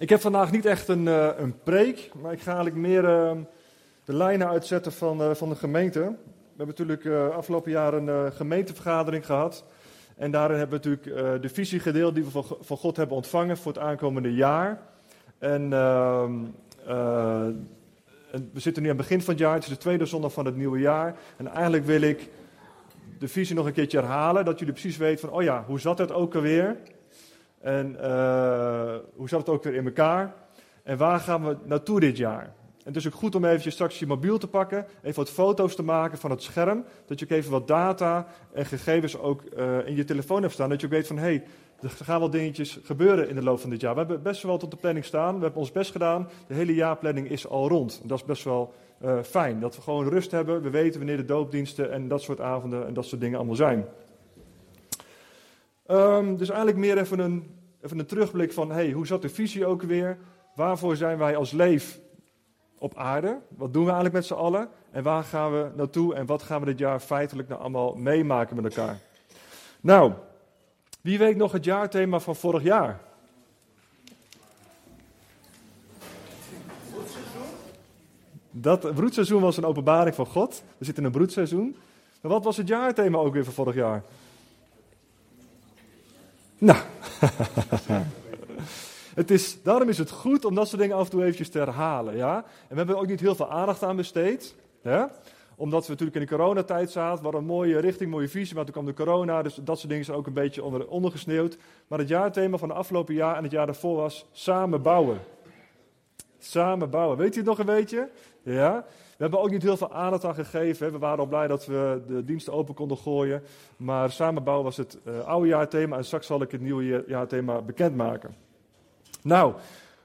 Ik heb vandaag niet echt een, uh, een preek, maar ik ga eigenlijk meer uh, de lijnen uitzetten van, uh, van de gemeente. We hebben natuurlijk afgelopen jaar een gemeentevergadering gehad. En daarin hebben we natuurlijk de visie gedeeld die we van, van, God hebben ontvangen voor het aankomende jaar. En ehm, we zitten nu aan het begin van het jaar, het is de tweede zondag van het nieuwe jaar. En eigenlijk wil ik de visie nog een keertje herhalen, dat jullie precies weten van, oh ja, hoe zat het ook alweer? En uh, hoe zat het ook weer in elkaar? En waar gaan we naartoe dit jaar? En het is ook goed om eventjes straks je mobiel te pakken, even wat foto's te maken van het scherm, dat je ook even wat data en gegevens ook uh, in je telefoon hebt staan, dat je ook weet van, hé, hey, er gaan wel dingetjes gebeuren in de loop van dit jaar. We hebben best wel tot de planning staan, we hebben ons best gedaan, de hele jaarplanning is al rond. Dat is best wel uh, fijn, dat we gewoon rust hebben, we weten wanneer de doopdiensten en dat soort avonden en dat soort dingen allemaal zijn. Um, dus eigenlijk meer even een, even een terugblik van, hey, hoe zat de visie ook weer? Waarvoor zijn wij als leef op aarde? Wat doen we eigenlijk met z'n allen? En waar gaan we naartoe? En wat gaan we dit jaar feitelijk nou allemaal meemaken met elkaar? Nou, wie weet nog het jaarthema van vorig jaar? Dat broedseizoen was een openbaring van God. We zitten in een broedseizoen. Maar wat was het jaarthema ook weer van vorig jaar? Nou, het is, daarom is het goed om dat soort dingen af en toe eventjes te herhalen. Ja? En we hebben ook niet heel veel aandacht aan besteed. Omdat we natuurlijk in de coronatijd zaten. Hadden een mooie richting, mooie visie, maar toen kwam de corona. Dus dat soort dingen zijn ook een beetje onder, ondergesneeuwd. Maar het jaarthema van de afgelopen jaar en het jaar daarvoor was samen bouwen. Samen bouwen. Weet u het nog een beetje? Ja? We hebben ook niet heel veel aandacht aan gegeven. We waren al blij dat we de diensten open konden gooien. Maar samenbouwen was het uh, oude jaarthema en straks zal ik het nieuwe jaarthema bekendmaken. Nou,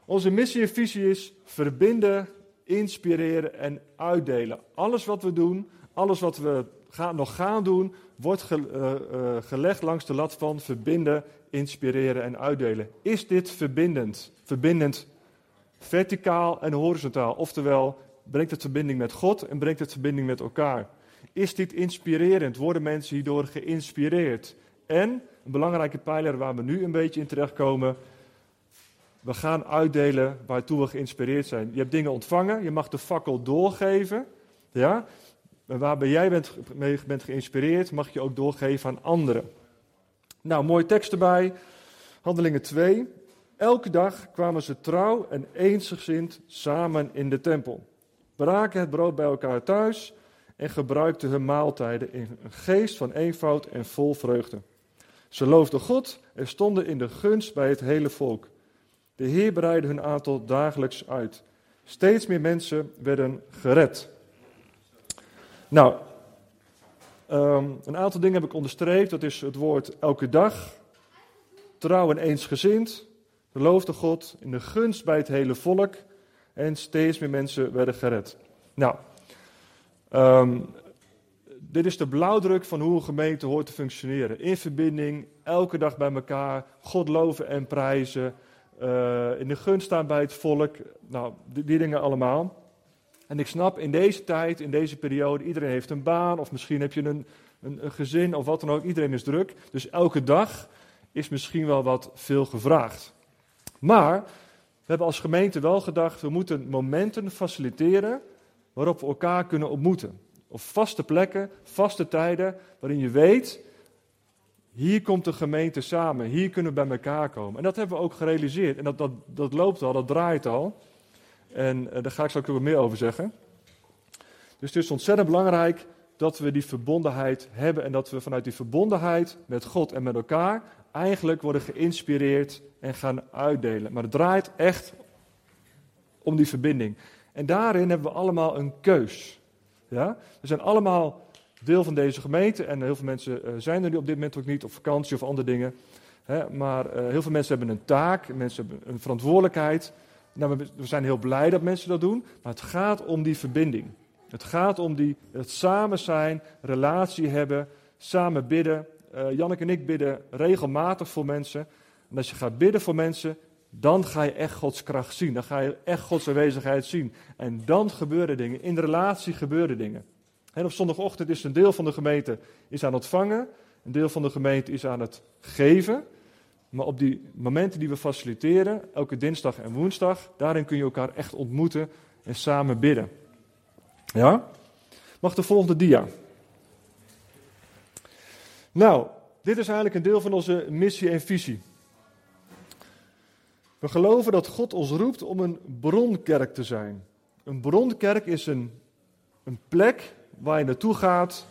onze missie en visie is verbinden, inspireren en uitdelen. Alles wat we doen, alles wat we gaan, nog gaan doen, wordt uh, uh, gelegd langs de lat van verbinden, inspireren en uitdelen. Is dit verbindend? Verbindend verticaal en horizontaal. Oftewel, brengt het verbinding met God en brengt het verbinding met elkaar. Is dit inspirerend? Worden mensen hierdoor geïnspireerd? En, een belangrijke pijler waar we nu een beetje in terechtkomen, we gaan uitdelen waartoe we geïnspireerd zijn. Je hebt dingen ontvangen, je mag de fakkel doorgeven. Ja? En waarbij jij bent, mee bent geïnspireerd, mag je ook doorgeven aan anderen. Nou, mooie tekst erbij. Handelingen 2. Elke dag kwamen ze trouw en eensgezind samen in de tempel braken het brood bij elkaar thuis en gebruikten hun maaltijden in een geest van eenvoud en vol vreugde. Ze loofden God en stonden in de gunst bij het hele volk. De Heer breidde hun aantal dagelijks uit. Steeds meer mensen werden gered. Nou, ehm, een aantal dingen heb ik onderstreept. Dat is het woord elke dag. Trouw en eensgezind. Geloofde God in de gunst bij het hele volk. En steeds meer mensen werden gered. Nou, um, dit is de blauwdruk van hoe een gemeente hoort te functioneren. In verbinding, elke dag bij elkaar, God loven en prijzen. Uh, in de gunst staan bij het volk. Nou, die, dingen allemaal. En ik snap in deze tijd, in deze periode, iedereen heeft een baan. Of misschien heb je een, een gezin of wat dan ook. Iedereen is druk. Dus elke dag is misschien wel wat veel gevraagd. Maar we hebben als gemeente wel gedacht, we moeten momenten faciliteren waarop we elkaar kunnen ontmoeten. Of vaste plekken, vaste tijden, waarin je weet, hier komt de gemeente samen, hier kunnen we bij elkaar komen. En dat hebben we ook gerealiseerd. En dat, dat, dat loopt al, dat draait al. En uh, daar ga ik straks ook wat meer over zeggen. Dus het is ontzettend belangrijk dat we die verbondenheid hebben en dat we vanuit die verbondenheid met God en met elkaar eigenlijk worden geïnspireerd en gaan uitdelen. Maar het draait echt om die verbinding. En daarin hebben we allemaal een keus. Ja? We zijn allemaal deel van deze gemeente en heel veel mensen uh, zijn er nu op dit moment ook niet, op vakantie of andere dingen. Maar uh, heel veel mensen hebben een taak, mensen hebben een verantwoordelijkheid. Nou, we zijn heel blij dat mensen dat doen, maar het gaat om die verbinding. Het gaat om die, het samen zijn, relatie hebben, samen bidden. Uh, Janneke en ik bidden regelmatig voor mensen. En als je gaat bidden voor mensen, dan ga je echt Gods kracht zien. Dan ga je echt Gods aanwezigheid zien. En dan gebeuren dingen. In de relatie gebeuren dingen. En op zondagochtend is een deel van de gemeente is aan het ontvangen. Een deel van de gemeente is aan het geven. Maar op die momenten die we faciliteren, elke dinsdag en woensdag, daarin kun je elkaar echt ontmoeten en samen bidden. Ja? Mag de volgende dia. Nou, dit is eigenlijk een deel van onze missie en visie. We geloven dat God ons roept om een bronkerk te zijn. Een bronkerk is een, een plek waar je naartoe gaat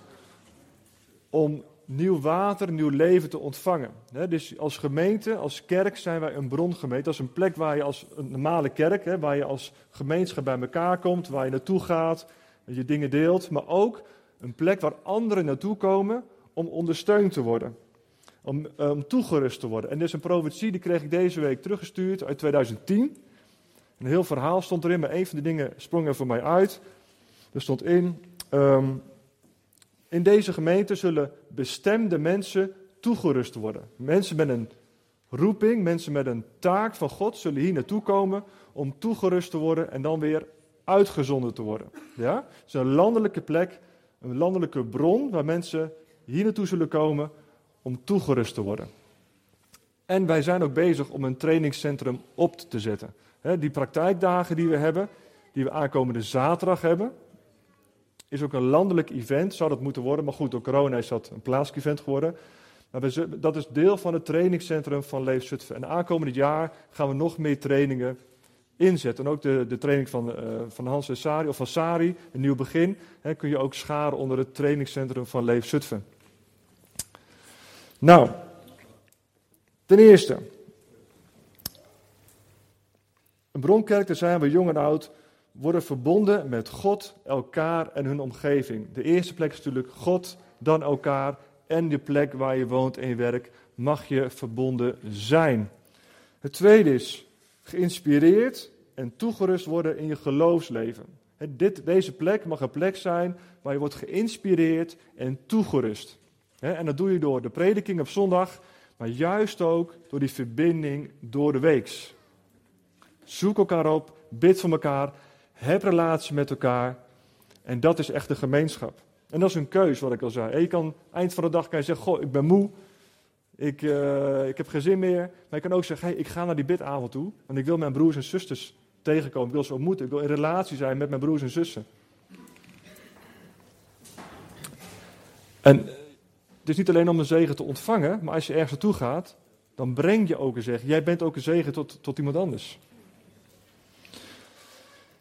om nieuw water, nieuw leven te ontvangen. dus als gemeente, als kerk zijn wij een brongemeente. Dat is een plek waar je als een normale kerk, waar je als gemeenschap bij elkaar komt, waar je naartoe gaat, je dingen deelt. Maar ook een plek waar anderen naartoe komen om ondersteund te worden. Om, eh, om toegerust te worden. En dit is een profetie, die kreeg ik deze week teruggestuurd uit 2010. Een heel verhaal stond erin, maar een van de dingen sprong er voor mij uit. Er stond in, ehm, in deze gemeente zullen bestemde mensen toegerust worden. Mensen met een roeping, mensen met een taak van God zullen hier naartoe komen om toegerust te worden en dan weer uitgezonden te worden. Ja? Het is een landelijke plek, een landelijke bron waar mensen hier naartoe zullen komen om toegerust te worden. En wij zijn ook bezig om een trainingscentrum op te zetten. die praktijkdagen die we hebben, die we aankomende zaterdag hebben, is ook een landelijk event, zou dat moeten worden. Maar goed, door corona is dat een plaatselijk event geworden. Maar dat is deel van het trainingscentrum van Leef Zutphen. En aankomend jaar gaan we nog meer trainingen inzetten. En ook de, de training van, uh, van Hans en Sari, of van Sari, een nieuw begin, hè, kun je ook scharen onder het trainingscentrum van Leef Zutphen. Nou, ten eerste. Een bronkerk, daar zijn we jong en oud, worden verbonden met God, elkaar en hun omgeving. De eerste plek is natuurlijk God, dan elkaar en de plek waar je woont en werkt mag je verbonden zijn. Het tweede is geïnspireerd en toegerust worden in je geloofsleven. Dit, deze plek mag een plek zijn waar je wordt geïnspireerd en toegerust. En dat doe je door de prediking op zondag, maar juist ook door die verbinding door de weeks. Zoek elkaar op, bid voor elkaar, heb relatie met elkaar. En dat is echt de gemeenschap. En dat is een keus, wat ik al zei. je kan eind van de dag kan je zeggen: Goh, ik ben moe. Ik, uh, ik heb geen zin meer. Maar je kan ook zeggen: hey, ik ga naar die bidavond toe. Want ik wil mijn broers en zusters tegenkomen. Ik wil ze ontmoeten. Ik wil in relatie zijn met mijn broers en zussen. En het is niet alleen om een zegen te ontvangen, maar als je ergens naartoe gaat, dan breng je ook een zegen. Jij bent ook een zegen tot, tot iemand anders.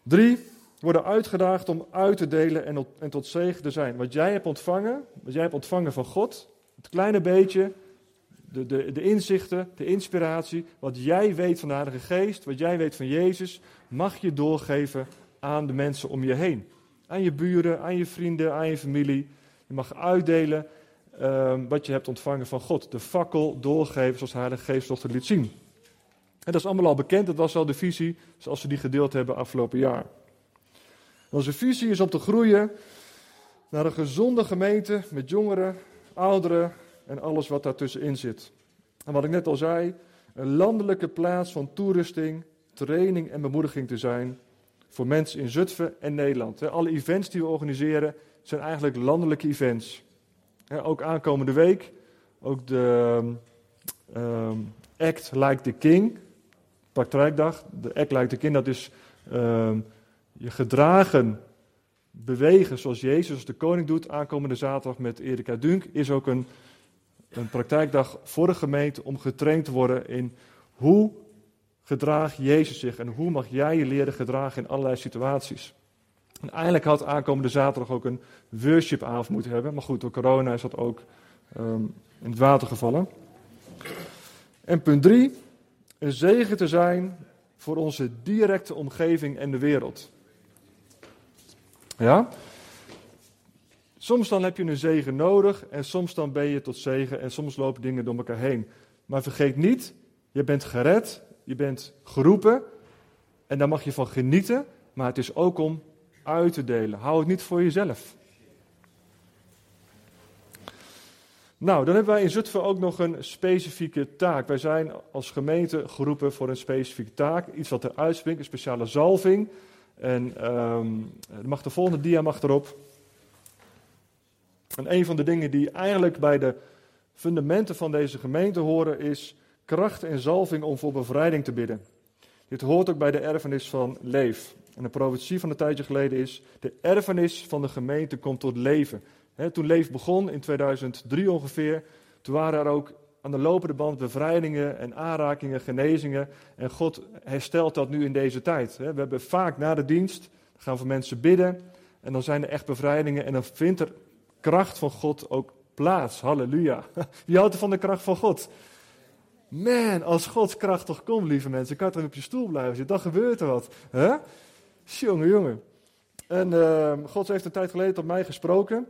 Drie, worden uitgedaagd om uit te delen en, en tot zegen te zijn. Wat jij hebt ontvangen, wat jij hebt ontvangen van God, het kleine beetje, de, de, de inzichten, de inspiratie, wat jij weet van de Heilige Geest, wat jij weet van Jezus, mag je doorgeven aan de mensen om je heen. Aan je buren, aan je vrienden, aan je familie. Je mag uitdelen um, wat je hebt ontvangen van God. De fakkel doorgeven zoals de Heilige Geest ons liet zien. En dat is allemaal al bekend, dat was al de visie zoals we die gedeeld hebben afgelopen jaar. Onze visie is om te groeien naar een gezonde gemeente met jongeren, ouderen en alles wat daartussenin zit. En wat ik net al zei, een landelijke plaats van toerusting, training en bemoediging te zijn voor mensen in Zutphen en Nederland. Alle events die we organiseren zijn eigenlijk landelijke events. Ook aankomende week, ook de um, Act Like the King, praktijkdag. De Act Like the King, dat is um, je gedragen bewegen zoals Jezus de koning doet. Aankomende zaterdag met Erika Dunk is ook een, een praktijkdag voor de gemeente om getraind te worden in hoe gedraagt Jezus zich en hoe mag jij je leren gedragen in allerlei situaties. En eigenlijk had aankomende zaterdag ook een worshipavond moeten hebben. Maar goed, door corona is dat ook um, in het water gevallen. En punt drie, een zegen te zijn voor onze directe omgeving en de wereld. Ja? Soms dan heb je een zegen nodig en soms dan ben je tot zegen en soms lopen dingen door elkaar heen. Maar vergeet niet, je bent gered, je bent geroepen en daar mag je van genieten, maar het is ook om uit te delen. Hou het niet voor jezelf. Nou, dan hebben wij in Zutphen ook nog een specifieke taak. Wij zijn als gemeente geroepen voor een specifieke taak. Iets wat er uitspringt, een speciale zalving. En um, mag de volgende dia mag erop. En een van de dingen die eigenlijk bij de fundamenten van deze gemeente horen is kracht en zalving om voor bevrijding te bidden. Dit hoort ook bij de erfenis van Leef. En de profetie van een tijdje geleden is: de erfenis van de gemeente komt tot leven. toen Leef begon in 2003 ongeveer, toen waren er ook aan de lopende band bevrijdingen en aanrakingen, genezingen. En God herstelt dat nu in deze tijd. We hebben vaak na de dienst, gaan voor mensen bidden. En dan zijn er echt bevrijdingen en dan vindt er kracht van God ook plaats. Halleluja. Wie houdt er van de kracht van God? Man, als Gods kracht toch komt, lieve mensen, kan je toch op je stoel blijven zitten. Dan gebeurt er wat. Huh? Jongen, jongen. En uh, God heeft een tijd geleden tot mij gesproken.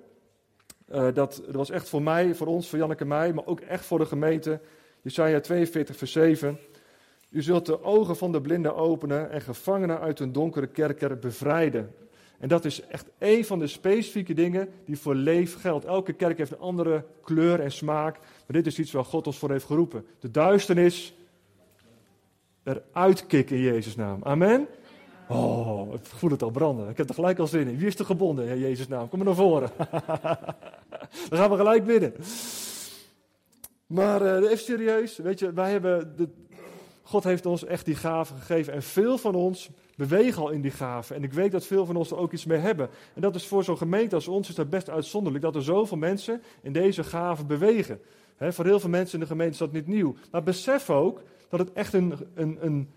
Uh, dat, dat was echt voor mij, voor ons, voor Janneke en mij, maar ook echt voor de gemeente. Jesaja 42, vers 7. U zult de ogen van de blinden openen en gevangenen uit hun donkere kerker bevrijden. En dat is echt een van de specifieke dingen die voor leef geldt. Elke kerk heeft een andere kleur en smaak. Maar dit is iets waar God ons voor heeft geroepen. De duisternis eruit kicken in Jezus' naam. Amen. Oh, ik voel het al branden. Ik heb er gelijk al zin in. Wie is er gebonden in Jezus' naam? Kom maar naar voren. Dan gaan we gelijk binnen. Maar uh, even serieus, weet je, wij hebben de, God heeft ons echt die gaven gegeven. En veel van ons bewegen al in die gaven. En ik weet dat veel van ons er ook iets mee hebben. En dat is voor zo'n gemeente als ons is dat best uitzonderlijk. Dat er zoveel mensen in deze gaven bewegen. voor heel veel mensen in de gemeente is dat niet nieuw. Maar besef ook dat het echt een, een, een,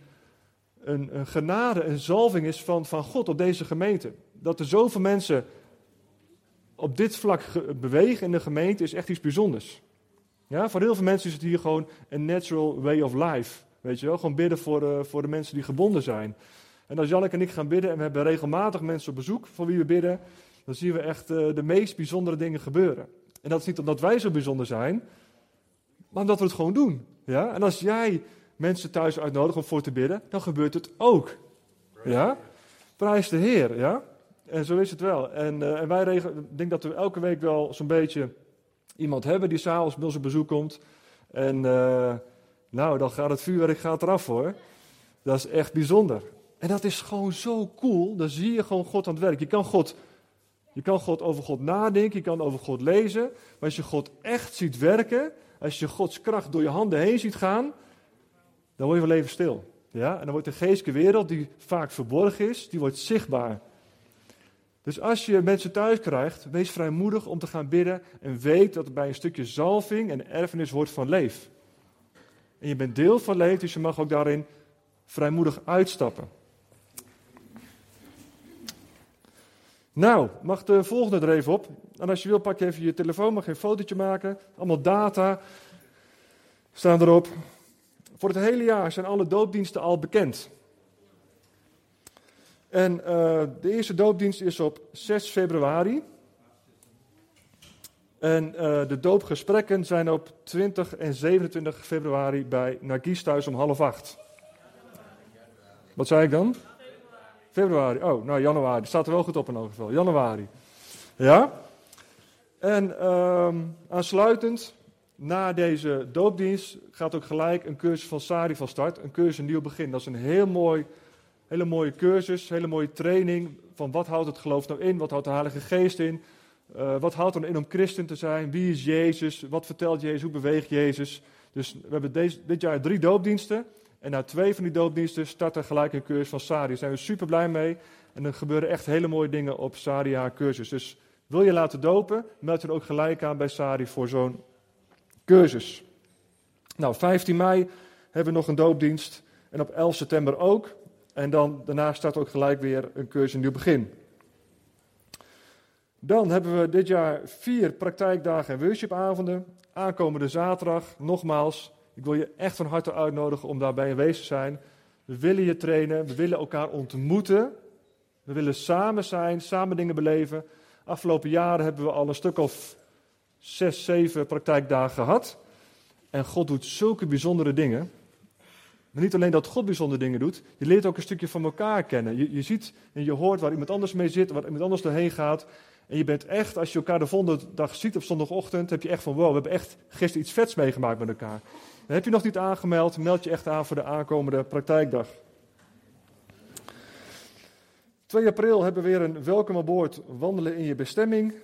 een, een genade, een zalving is van, van God op deze gemeente. Dat er zoveel mensen op dit vlak bewegen in de gemeente is echt iets bijzonders. Ja, voor heel veel mensen is het hier gewoon een natural way of life. Weet je wel, gewoon bidden voor de, voor de mensen die gebonden zijn. En als Janneke en ik gaan bidden en we hebben regelmatig mensen op bezoek voor wie we bidden, dan zien we echt uh, de meest bijzondere dingen gebeuren. En dat is niet omdat wij zo bijzonder zijn, maar omdat we het gewoon doen. Ja? En als jij mensen thuis uitnodigt om voor te bidden, dan gebeurt het ook. Ja? Prijs de Heer, ja? En zo is het wel. En, uh, en wij regelen, ik denk dat we elke week wel zo'n beetje iemand hebben die s'avonds bij ons op bezoek komt. En uh, nou, dan gaat het vuurwerk gaat eraf hoor. Dat is echt bijzonder. En dat is gewoon zo cool. Dan zie je gewoon God aan het werk. Je kan God, je kan God over God nadenken, je kan over God lezen. Maar als je God echt ziet werken, als je Gods kracht door je handen heen ziet gaan, dan word je wel even stil. Ja? En dan wordt de geestelijke wereld, die vaak verborgen is, die wordt zichtbaar. Dus als je mensen thuis krijgt, wees vrijmoedig om te gaan bidden en weet dat het bij een stukje zalving en erfenis wordt van leef. En je bent deel van leef, dus je mag ook daarin vrijmoedig uitstappen. Nou, mag de volgende er even op. En als je wil, pak je even je telefoon, mag geen fotootje maken. Allemaal data staan erop. Voor het hele jaar zijn alle doopdiensten al bekend. En uh, de eerste doopdienst is op 6 februari. En uh, de doopgesprekken zijn op 20 en 27 februari bij Nagis thuis om half acht. Wat zei ik dan? Februari. Oh, nou januari. Staat er wel goed op in elk geval. Januari. Ja? En uh, aansluitend, na deze doopdienst, gaat ook gelijk een cursus van Sari van start. Een cursus Nieuw Begin. Dat is een heel mooi, hele mooie cursus, hele mooie training. Van wat houdt het geloof nou in? Wat houdt de Heilige Geest in? Uh, wat houdt er nou in om christen te zijn? Wie is Jezus? Wat vertelt Jezus? Hoe beweegt Jezus? Dus we hebben deze, dit jaar drie doopdiensten. En na twee van die doopdiensten start er gelijk een cursus van Sari. Daar zijn we super blij mee. En er gebeuren echt hele mooie dingen op Sari haar cursus. Dus wil je laten dopen, meld je er ook gelijk aan bij Sari voor zo'n cursus. Nou, 15 mei hebben we nog een doopdienst. En op 11 september ook. En dan daarna start ook gelijk weer een cursus in nieuw begin. Dan hebben we dit jaar vier praktijkdagen en worshipavonden. Aankomende zaterdag, nogmaals, ik wil je echt van harte uitnodigen om daarbij aanwezig te zijn. We willen je trainen, we willen elkaar ontmoeten. We willen samen zijn, samen dingen beleven. Afgelopen jaren hebben we al een stuk of zes, zeven praktijkdagen gehad. En God doet zulke bijzondere dingen. Maar niet alleen dat God bijzondere dingen doet, je leert ook een stukje van elkaar kennen. Je, je ziet en je hoort waar iemand anders mee zit, waar iemand anders doorheen gaat. En je bent echt, als je elkaar de volgende dag ziet op zondagochtend, heb je echt van wow, we hebben echt gisteren iets vets meegemaakt met elkaar. Heb je nog niet aangemeld, meld je echt aan voor de aankomende praktijkdag. 2 april hebben we weer een welkom aan boord wandelen in je bestemming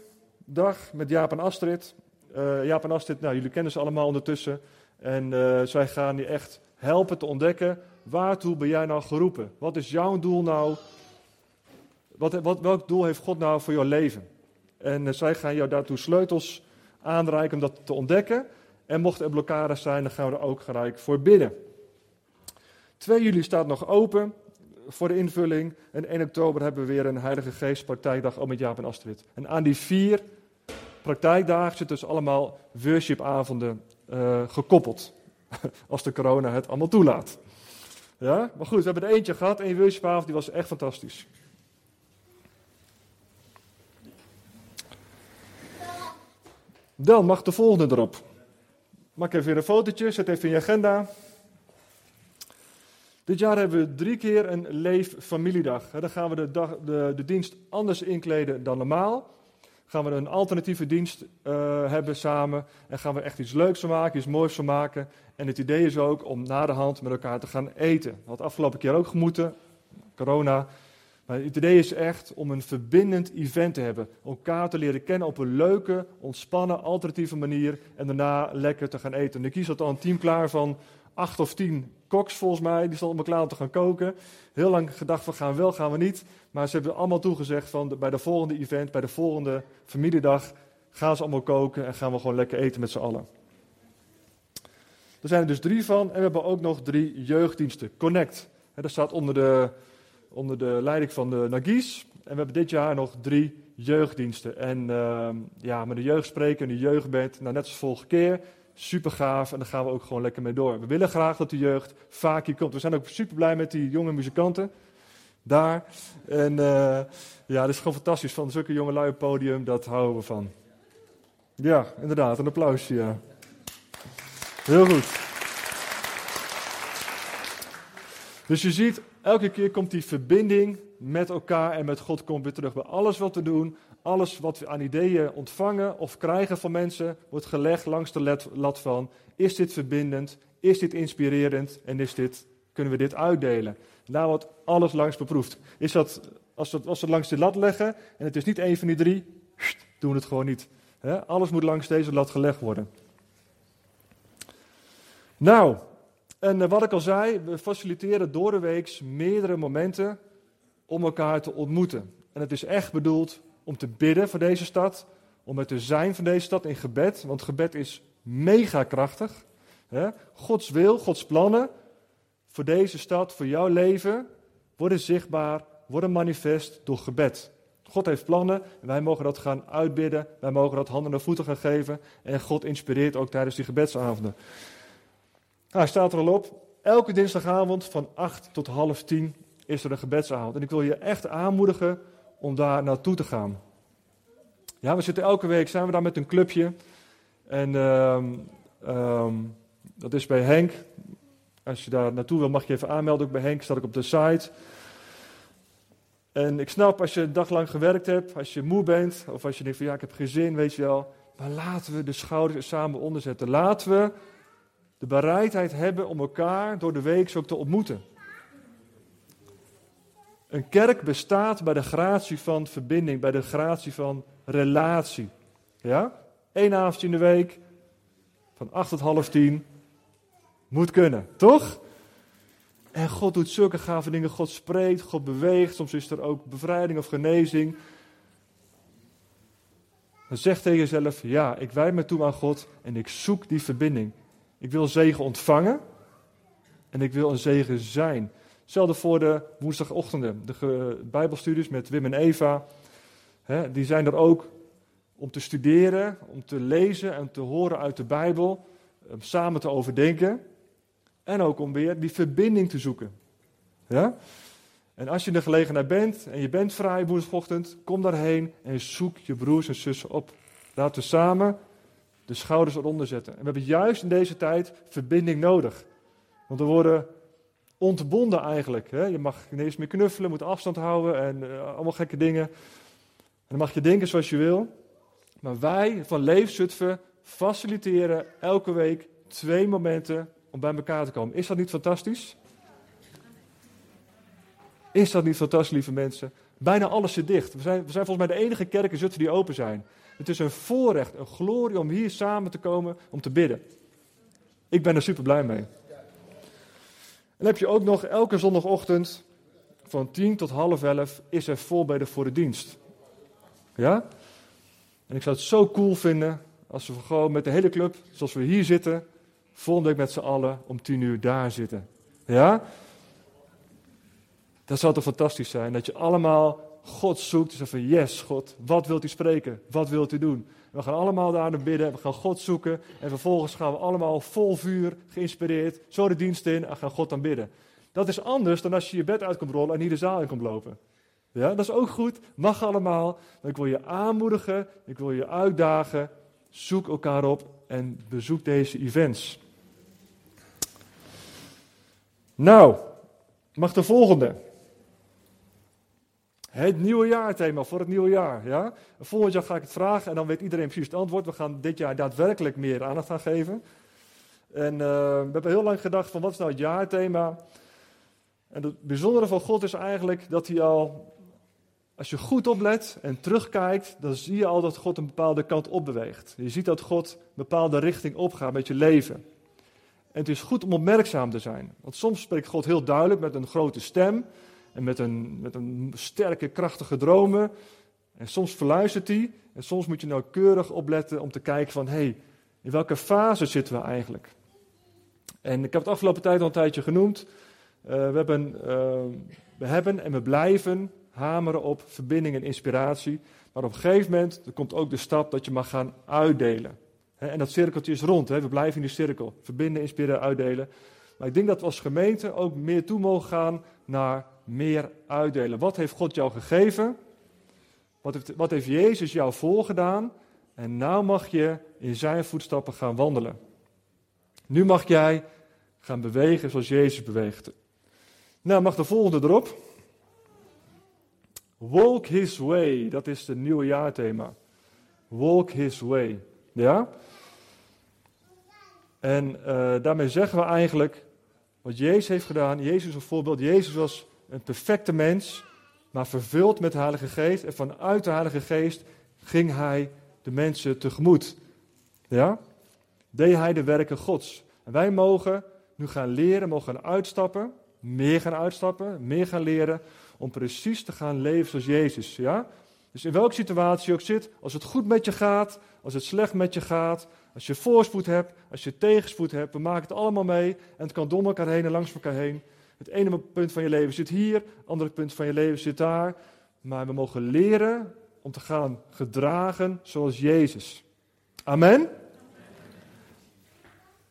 dag met Jaap en Astrid. Uh, Jaap en Astrid, nou, jullie kennen ze allemaal ondertussen. En uh, zij gaan je echt helpen te ontdekken, waartoe ben jij nou geroepen? Wat is jouw doel nou? Wat, wat, welk doel heeft God nou voor jouw leven? En uh, zij gaan jou daartoe sleutels aanreiken om dat te ontdekken. En mochten er blokkades zijn, dan gaan we er ook gelijk voor bidden. 2 juli staat nog open voor de invulling. En 1 oktober hebben we weer een Heilige Geest praktijkdag ook met Jaap en Astrid. En aan die vier praktijkdagen zitten dus allemaal worshipavonden uh, gekoppeld. Als de corona het allemaal toelaat. Ja, maar goed, we hebben er eentje gehad, één worshipavond, die was echt fantastisch. Dan mag de volgende erop. Maak even een fotootje, zet even in je agenda. Dit jaar hebben we drie keer een leef familiedag. Dan gaan we de, dag, de, de dienst anders inkleden dan normaal. Gaan we een alternatieve dienst uh, hebben samen. En gaan we echt iets leuks van maken, iets moois van maken. En het idee is ook om na de hand met elkaar te gaan eten. Wat afgelopen keer ook gemoeten, corona. Maar het idee is echt om een verbindend event te hebben. Elkaar te leren kennen op een leuke, ontspannen, alternatieve manier. En daarna lekker te gaan eten. En ik kies al een team klaar van acht of tien koks volgens mij. Die stonden me klaar om te gaan koken. Heel lang gedacht van gaan we wel, gaan we niet. Maar ze hebben allemaal toegezegd van bij de volgende event, bij de volgende familiedag... gaan ze allemaal koken en gaan we gewoon lekker eten met z'n allen. Er zijn er dus drie van. En we hebben ook nog drie jeugddiensten. Connect. dat staat onder de, onder de leiding van de Nagis. En we hebben dit jaar nog drie jeugddiensten. En uh, ja, met de jeugdspreker en de jeugdband, nou, net als vorige keer, super gaaf. En daar gaan we ook gewoon lekker mee door. We willen graag dat de jeugd vaak hier komt. We zijn ook super blij met die jonge muzikanten daar. En uh, ja, dat is gewoon fantastisch. Van zulke jonge lui podium, dat houden we van. Ja, inderdaad, een applausje. Heel goed. Dus je ziet, elke keer komt die verbinding met elkaar en met God komt weer terug. Bij alles wat we doen, alles wat we aan ideeën ontvangen of krijgen van mensen, wordt gelegd langs de lat van, is dit verbindend, is dit inspirerend en is dit, kunnen we dit uitdelen? Daar wordt alles langs beproefd. Is dat, als we, als we langs de lat leggen en het is niet één van die drie, doen we het gewoon niet. alles moet langs deze lat gelegd worden. Nou, en eh, wat ik al zei, we faciliteren door de week meerdere momenten om elkaar te ontmoeten. En het is echt bedoeld om te bidden voor deze stad, om het te zijn van deze stad in gebed, want gebed is mega krachtig. Gods wil, Gods plannen voor deze stad, voor jouw leven, worden zichtbaar, worden manifest door gebed. God heeft plannen en wij mogen dat gaan uitbidden, wij mogen dat handen en voeten gaan geven en God inspireert ook tijdens die gebedsavonden. Nou, hij staat er al op. Elke dinsdagavond van 8 tot half 10 is er een gebedsavond. En ik wil je echt aanmoedigen om daar naartoe te gaan. Ja, we zitten elke week, zijn we daar met een clubje. En um, um, dat is bij Henk. Als je daar naartoe wil, mag je even aanmelden. Ook bij Henk staat ik op de site. En ik snap, als je een dag lang gewerkt hebt, als je moe bent, of als je denkt van ja, ik heb geen zin, weet je wel. Maar laten we de schouders er samen onderzetten. Laten we de bereidheid hebben om elkaar door de week ook te ontmoeten. Een kerk bestaat bij de gratie van verbinding, bij de gratie van relatie. Ja? Eén avond in de week, van acht tot half tien, moet kunnen, toch? En God doet zulke gave dingen. God spreekt, God beweegt. Soms is er ook bevrijding of genezing. Dan zeg tegen jezelf: Ja, ik wijd me toe aan God en ik zoek die verbinding. Ik wil zegen ontvangen en ik wil een zegen zijn. Hetzelfde voor de woensdagochtenden, de Bijbelstudies met Wim en Eva. Die zijn er ook om te studeren, om te lezen en te horen uit de Bijbel, om samen te overdenken. En ook om weer die verbinding te zoeken. Ja? En als je in de gelegenheid bent en je bent vrij woensdagochtend, kom daarheen en zoek je broers en zussen op. Laten we samen de schouders eronder zetten. En we hebben juist in deze tijd verbinding nodig. Want we worden ontbonden eigenlijk. Hè? Je mag niet eens meer knuffelen, moet afstand houden en uh, allemaal gekke dingen. En dan mag je denken zoals je wil. Maar wij van Leefzutphen faciliteren elke week twee momenten om bij elkaar te komen. Is dat niet fantastisch? Is dat niet fantastisch, lieve mensen? Bijna alles zit dicht. We zijn, we zijn volgens mij de enige kerken die open zijn. Het is een voorrecht, een glorie om hier samen te komen om te bidden. Ik ben er super blij mee. En heb je ook nog elke zondagochtend van 10 tot half 11 is er voorbeden voor de dienst. Ja? En ik zou het zo cool vinden als we gewoon met de hele club, zoals we hier zitten, volgende week met z'n allen om 10 uur daar zitten. Ja? Dat zou toch fantastisch zijn, dat je allemaal God zoekt. Dus van, yes, God, wat wilt u spreken? Wat wilt u doen? We gaan allemaal daar naar bidden, we gaan God zoeken. En vervolgens gaan we allemaal vol vuur, geïnspireerd, zo de dienst in en gaan God aanbidden. Dat is anders dan als je je bed uit komt rollen en hier de zaal in komt lopen. Ja, dat is ook goed, mag allemaal. Maar ik wil je aanmoedigen, ik wil je uitdagen. Zoek elkaar op en bezoek deze events. Nou, mag de volgende. Het nieuwe jaarthema voor het nieuwe jaar. Ja? Volgend jaar ga ik het vragen en dan weet iedereen precies het antwoord. We gaan dit jaar daadwerkelijk meer aandacht aan geven. En uh, we hebben heel lang gedacht van wat is nou het jaarthema? En het bijzondere van God is eigenlijk dat hij al, als je goed oplet en terugkijkt, dan zie je al dat God een bepaalde kant opbeweegt. Je ziet dat God een bepaalde richting opgaat met je leven. En het is goed om opmerkzaam te zijn. Want soms spreekt God heel duidelijk met een grote stem en met een, met een sterke, krachtige dromen. En soms verluistert hij. En soms moet je nauwkeurig opletten om te kijken van, hé, hey, in welke fase zitten we eigenlijk? En ik heb het afgelopen tijd al een tijdje genoemd. Uh, we, hebben, uh, we hebben en we blijven hameren op verbinding en inspiratie. Maar op een gegeven moment er komt ook de stap dat je mag gaan uitdelen. en dat cirkeltje is rond. we blijven in die cirkel. Verbinden, inspireren, uitdelen. Maar ik denk dat we als gemeente ook meer toe mogen gaan naar meer uitdelen. Wat heeft God jou gegeven? Wat heeft, wat heeft Jezus jou voorgedaan? En nou mag je in zijn voetstappen gaan wandelen. Nu mag jij gaan bewegen zoals Jezus beweegt. Nou, mag de volgende erop. Walk his way, dat is het nieuwe jaarthema. Walk his way. Ja? En uh, daarmee zeggen we eigenlijk wat Jezus heeft gedaan. Jezus is een voorbeeld. Jezus was een perfecte mens, maar vervuld met de Heilige Geest. En vanuit de Heilige Geest ging hij de mensen tegemoet. Ja? Deed hij de werken Gods. En wij mogen nu gaan leren, mogen gaan uitstappen, meer gaan uitstappen, meer gaan leren, om precies te gaan leven zoals Jezus. Ja? Dus in welke situatie je ook zit, als het goed met je gaat, als het slecht met je gaat, als je voorspoed hebt, als je tegenspoed hebt, we maken het allemaal mee en het kan door elkaar heen en langs elkaar heen. Het ene punt van je leven zit hier, het andere punt van je leven zit daar. Maar we mogen leren om te gaan gedragen zoals Jezus. Amen?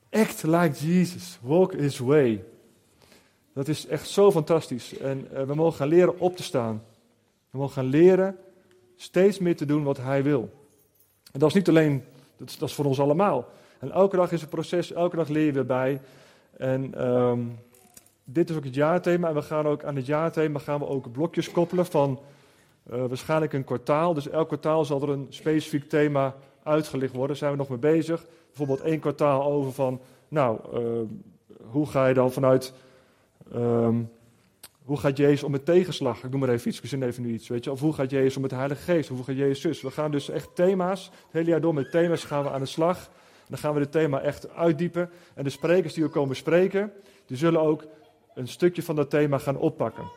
Act like Jesus. Walk his way. Dat is echt zo fantastisch. En uh, we mogen gaan leren op te staan. We mogen gaan leren steeds meer te doen wat hij wil. En dat is niet alleen, dat is, dat is voor ons allemaal. En elke dag is een proces, elke dag leer je weer bij. En um, dit is ook het jaarthema. En we gaan ook aan het jaarthema gaan we ook blokjes koppelen van uh, waarschijnlijk een kwartaal. Dus elk kwartaal zal er een specifiek thema uitgelicht worden. Daar zijn we nog mee bezig. Bijvoorbeeld één kwartaal over van, nou, uh, hoe ga je dan vanuit, um, hoe gaat Jezus om met tegenslag? Ik noem maar even iets, ik zin even nu iets, weet je. Of hoe gaat Jezus om met de Heilige Geest? Hoe gaat Jezus? We gaan dus echt thema's, het hele jaar door met thema's gaan we aan de slag. Dan gaan we het thema echt uitdiepen. En de sprekers die ook komen spreken, die zullen ook een stukje van dat thema gaan oppakken.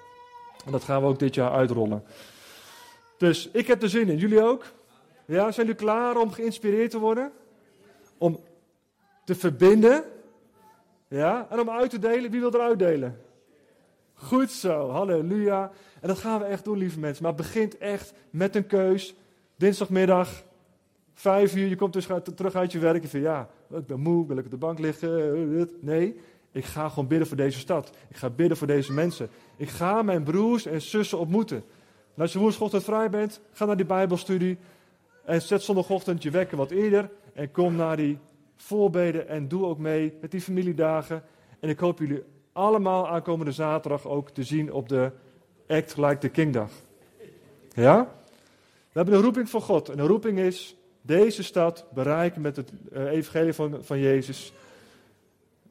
En dat gaan we ook dit jaar uitrollen. Dus ik heb er zin in. Jullie ook? Ja, zijn jullie klaar om geïnspireerd te worden? Om te verbinden? Ja, en om uit te delen. Wie wil er uitdelen? Goed zo, halleluja. En dat gaan we echt doen, lieve mensen. Maar begint echt met een keus. Dinsdagmiddag, vijf uur, je komt dus terug uit je werk. Je vindt, ja, ik ben moe, wil ik op de bank liggen? Nee, ik ga gewoon bidden voor deze stad. Ik ga bidden voor deze mensen. Ik ga mijn broers en zussen ontmoeten. En als je woensdagochtend vrij bent, ga naar die Bijbelstudie. En zet zondagochtend je wekker wat eerder. En kom naar die voorbeden en doe ook mee met die familiedagen. En ik hoop jullie allemaal aankomende zaterdag ook te zien op de Act Like the King dag. Ja? We hebben een roeping van God. En de roeping is deze stad bereiken met het eh, evangelie van, van Jezus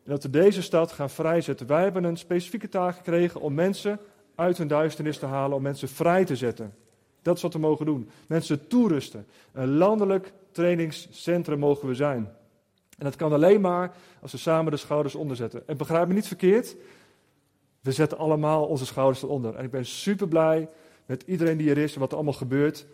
dat we deze stad gaan vrijzetten. Wij hebben een specifieke taak gekregen om mensen uit hun duisternis te halen, om mensen vrij te zetten. Dat is wat we mogen doen. Mensen toerusten. Een landelijk trainingscentrum mogen we zijn. En dat kan alleen maar als we samen de schouders onderzetten. En begrijp me niet verkeerd, we zetten allemaal onze schouders eronder. En ik ben super blij met iedereen die er is en wat er allemaal gebeurt.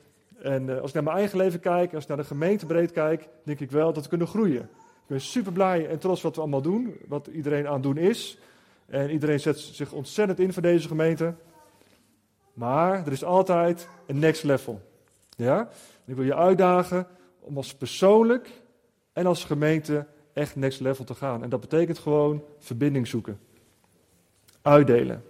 En uh, als ik naar mijn eigen leven kijk, als ik naar de gemeente breed kijk, denk ik wel dat we kunnen groeien. Ik ben super blij en trots wat we allemaal doen, wat iedereen aan het doen is. En iedereen zet zich ontzettend in voor deze gemeente. Maar er is altijd een next level. Ja? ik wil je uitdagen om als persoonlijk en als gemeente echt next level te gaan. En dat betekent gewoon verbinding zoeken. Uitdelen.